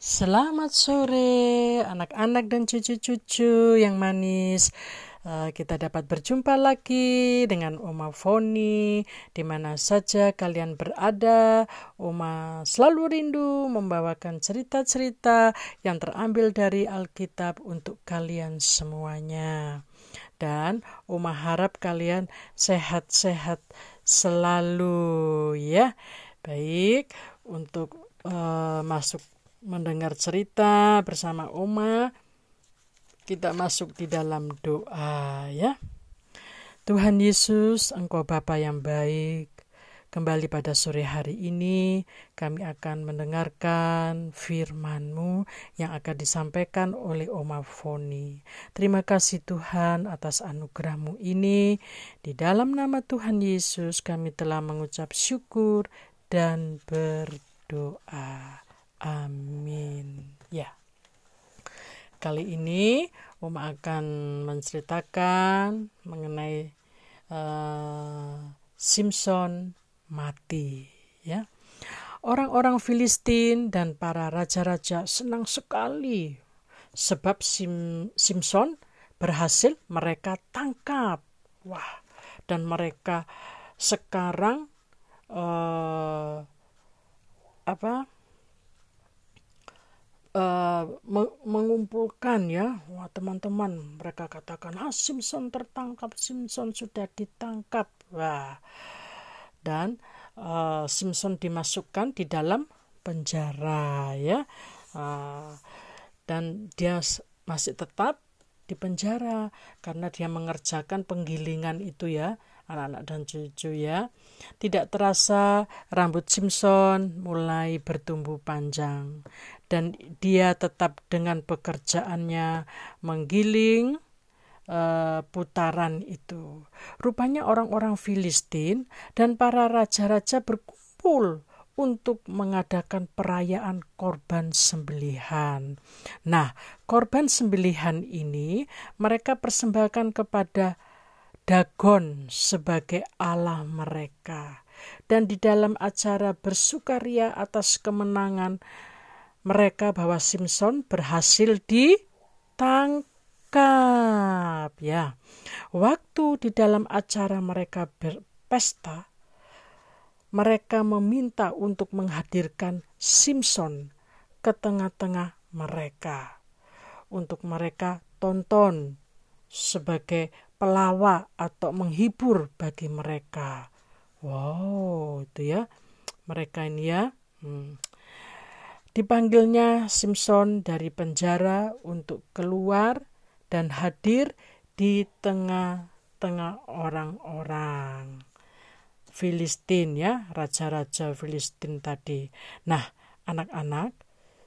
Selamat sore, anak-anak dan cucu-cucu yang manis. Uh, kita dapat berjumpa lagi dengan Oma Foni di mana saja kalian berada. Oma selalu rindu membawakan cerita-cerita yang terambil dari Alkitab untuk kalian semuanya. Dan Oma harap kalian sehat-sehat selalu ya. Baik, untuk uh, masuk mendengar cerita bersama Oma, kita masuk di dalam doa ya. Tuhan Yesus, Engkau Bapa yang baik, kembali pada sore hari ini kami akan mendengarkan firman-Mu yang akan disampaikan oleh Oma Foni. Terima kasih Tuhan atas anugerah-Mu ini. Di dalam nama Tuhan Yesus kami telah mengucap syukur dan berdoa. Amin. Ya. Kali ini Uma akan menceritakan mengenai uh, Simpson mati, ya. Orang-orang Filistin dan para raja-raja senang sekali sebab Sim Simpson berhasil mereka tangkap. Wah, dan mereka sekarang uh, apa? Uh, mengumpulkan ya. Wah teman-teman mereka katakan ah Simpson tertangkap Simpson sudah ditangkap. Wah. Dan uh, Simpson dimasukkan di dalam penjara ya. Uh, dan dia masih tetap di penjara karena dia mengerjakan penggilingan itu ya anak-anak dan cucu ya. Tidak terasa rambut Simpson mulai bertumbuh panjang dan dia tetap dengan pekerjaannya menggiling uh, putaran itu. Rupanya orang-orang Filistin dan para raja-raja berkumpul untuk mengadakan perayaan korban sembelihan. Nah, korban sembelihan ini mereka persembahkan kepada Dagon sebagai Allah mereka. Dan di dalam acara bersukaria atas kemenangan mereka bahwa Simpson berhasil ditangkap ya. Waktu di dalam acara mereka berpesta mereka meminta untuk menghadirkan Simpson ke tengah-tengah mereka untuk mereka tonton sebagai pelawak atau menghibur bagi mereka. Wow, itu ya. Mereka ini ya. Hmm. Dipanggilnya Simpson dari penjara untuk keluar dan hadir di tengah-tengah orang-orang Filistin ya, raja-raja Filistin tadi. Nah, anak-anak,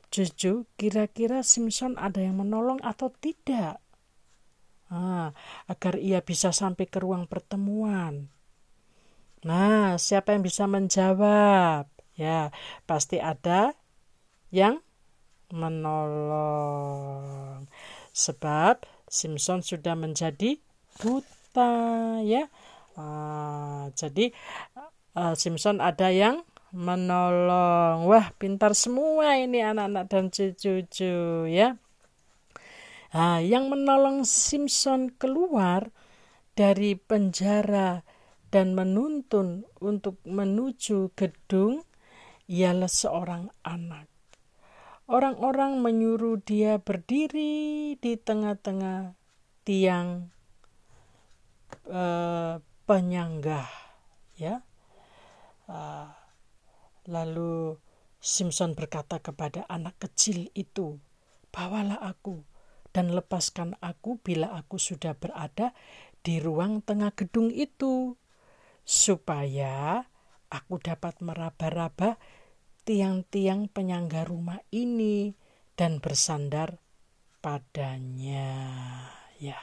cucu, kira-kira Simpson ada yang menolong atau tidak? Nah, agar ia bisa sampai ke ruang pertemuan. Nah, siapa yang bisa menjawab? Ya, pasti ada yang menolong. Sebab Simpson sudah menjadi buta, ya. Uh, jadi uh, Simpson ada yang menolong. Wah, pintar semua ini anak-anak dan cucu-cucu, ya. Nah, yang menolong Simpson keluar dari penjara dan menuntun untuk menuju gedung ialah seorang anak. Orang-orang menyuruh dia berdiri di tengah-tengah tiang uh, penyanggah, ya. Uh, lalu Simpson berkata kepada anak kecil itu, "Bawalah aku." Dan lepaskan aku bila aku sudah berada di ruang tengah gedung itu, supaya aku dapat meraba-raba tiang-tiang penyangga rumah ini dan bersandar padanya. Ya.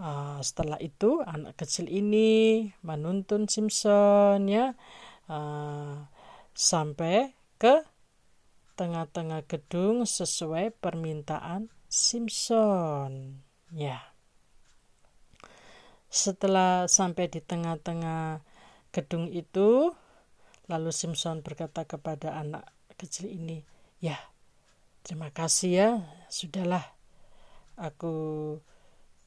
Uh, setelah itu anak kecil ini menuntun Simpson ya uh, sampai ke tengah-tengah gedung sesuai permintaan Simpson. Ya. Setelah sampai di tengah-tengah gedung itu, lalu Simpson berkata kepada anak kecil ini, ya terima kasih ya sudahlah aku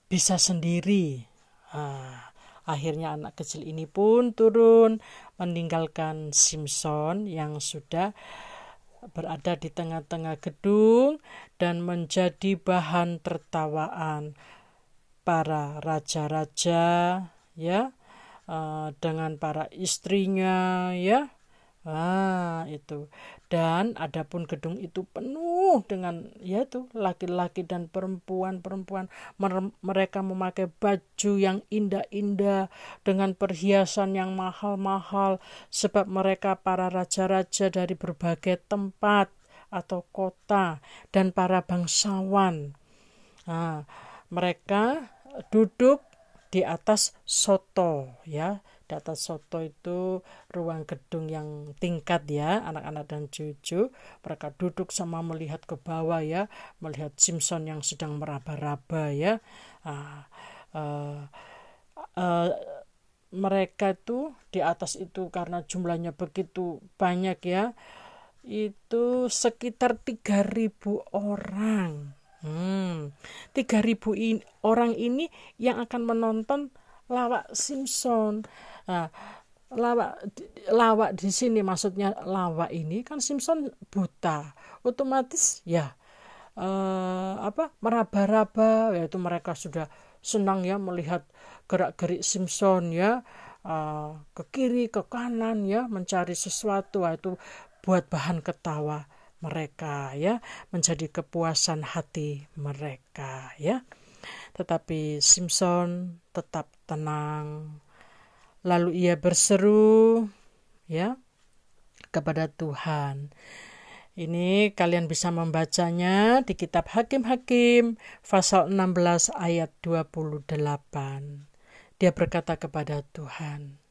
bisa sendiri ah, akhirnya anak kecil ini pun turun meninggalkan Simpson yang sudah berada di tengah-tengah gedung dan menjadi bahan tertawaan para raja-raja ya uh, dengan para istrinya ya. Ah itu dan adapun gedung itu penuh dengan ya itu laki-laki dan perempuan-perempuan mereka memakai baju yang indah-indah dengan perhiasan yang mahal-mahal sebab mereka para raja-raja dari berbagai tempat atau kota dan para bangsawan. Nah, mereka duduk di atas soto ya di atas soto itu ruang gedung yang tingkat ya anak-anak dan cucu. Mereka duduk sama melihat ke bawah ya melihat Simpson yang sedang meraba-raba ya. Uh, uh, uh, mereka itu di atas itu karena jumlahnya begitu banyak ya itu sekitar 3000 orang. Hmm, 3000 in, orang ini yang akan menonton lawak Simpson. Nah, lawak lawak di sini maksudnya lawak ini kan Simpson buta. Otomatis ya uh, apa meraba-raba yaitu mereka sudah senang ya melihat gerak-gerik Simpson ya uh, ke kiri ke kanan ya mencari sesuatu itu buat bahan ketawa mereka ya menjadi kepuasan hati mereka ya tetapi Simpson tetap tenang lalu ia berseru ya kepada Tuhan ini kalian bisa membacanya di kitab Hakim-Hakim pasal 16 ayat 28. Dia berkata kepada Tuhan,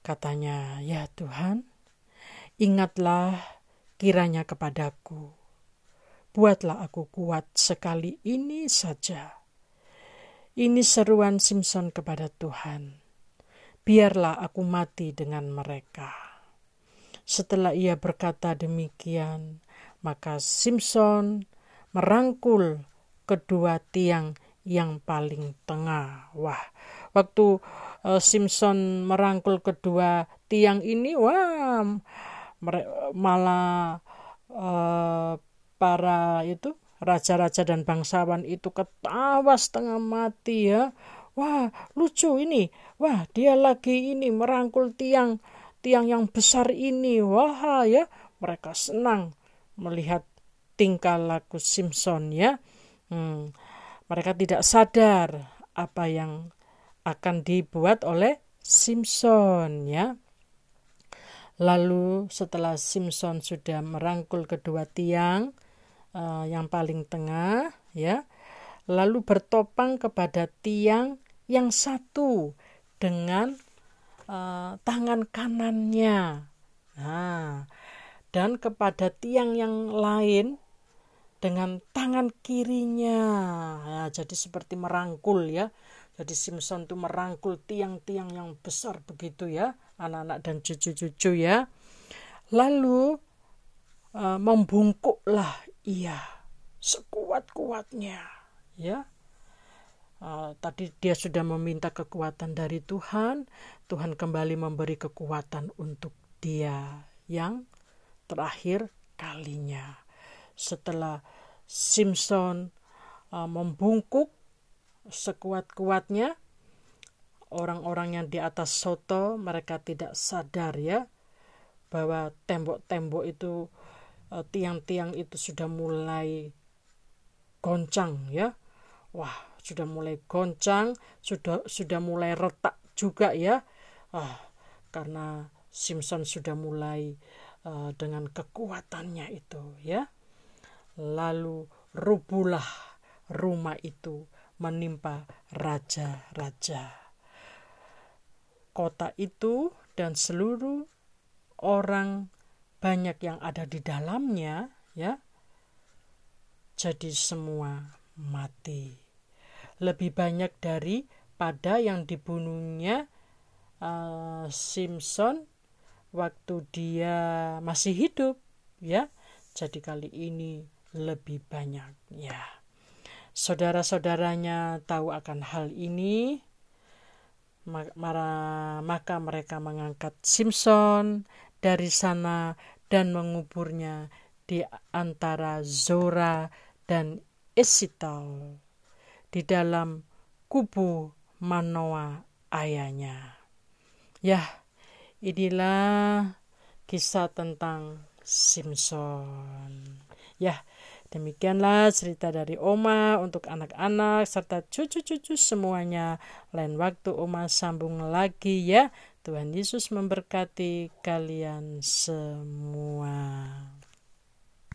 katanya, "Ya Tuhan, ingatlah kiranya kepadaku. Buatlah aku kuat sekali ini saja. Ini seruan Simpson kepada Tuhan. Biarlah aku mati dengan mereka. Setelah ia berkata demikian, maka Simpson merangkul kedua tiang yang paling tengah. Wah, waktu uh, Simpson merangkul kedua tiang ini, wah, malah uh, para itu raja-raja dan bangsawan itu ketawa setengah mati ya. Wah lucu ini. Wah dia lagi ini merangkul tiang tiang yang besar ini. Wah ya mereka senang melihat tingkah laku Simpson ya. Hmm, mereka tidak sadar apa yang akan dibuat oleh Simpson ya. Lalu setelah Simpson sudah merangkul kedua tiang uh, yang paling tengah, ya, lalu bertopang kepada tiang yang satu dengan uh, tangan kanannya. Nah, dan kepada tiang yang lain dengan tangan kirinya. Ya, jadi seperti merangkul ya. Jadi Simpson itu merangkul tiang-tiang yang besar begitu ya anak-anak dan cucu-cucu ya. Lalu uh, membungkuklah ia sekuat-kuatnya ya. Uh, tadi dia sudah meminta kekuatan dari Tuhan, Tuhan kembali memberi kekuatan untuk dia yang terakhir kalinya. Setelah Simpson uh, membungkuk sekuat-kuatnya, orang-orang yang di atas soto mereka tidak sadar ya bahwa tembok-tembok itu tiang-tiang itu sudah mulai goncang ya. Wah sudah mulai goncang sudah sudah mulai retak juga ya. Ah karena Simpson sudah mulai uh, dengan kekuatannya itu ya. Lalu rubuhlah rumah itu menimpa raja-raja kota itu dan seluruh orang banyak yang ada di dalamnya ya jadi semua mati. Lebih banyak dari pada yang dibunuhnya uh, Simpson waktu dia masih hidup ya. Jadi kali ini lebih banyak ya. Saudara-saudaranya tahu akan hal ini. Maka mereka mengangkat Simpson dari sana dan menguburnya di antara Zora dan Esital di dalam kubu Manoa ayahnya. Ya, inilah kisah tentang Simpson. Ya, demikianlah cerita dari Oma untuk anak-anak serta cucu-cucu semuanya. Lain waktu Oma sambung lagi ya. Tuhan Yesus memberkati kalian semua.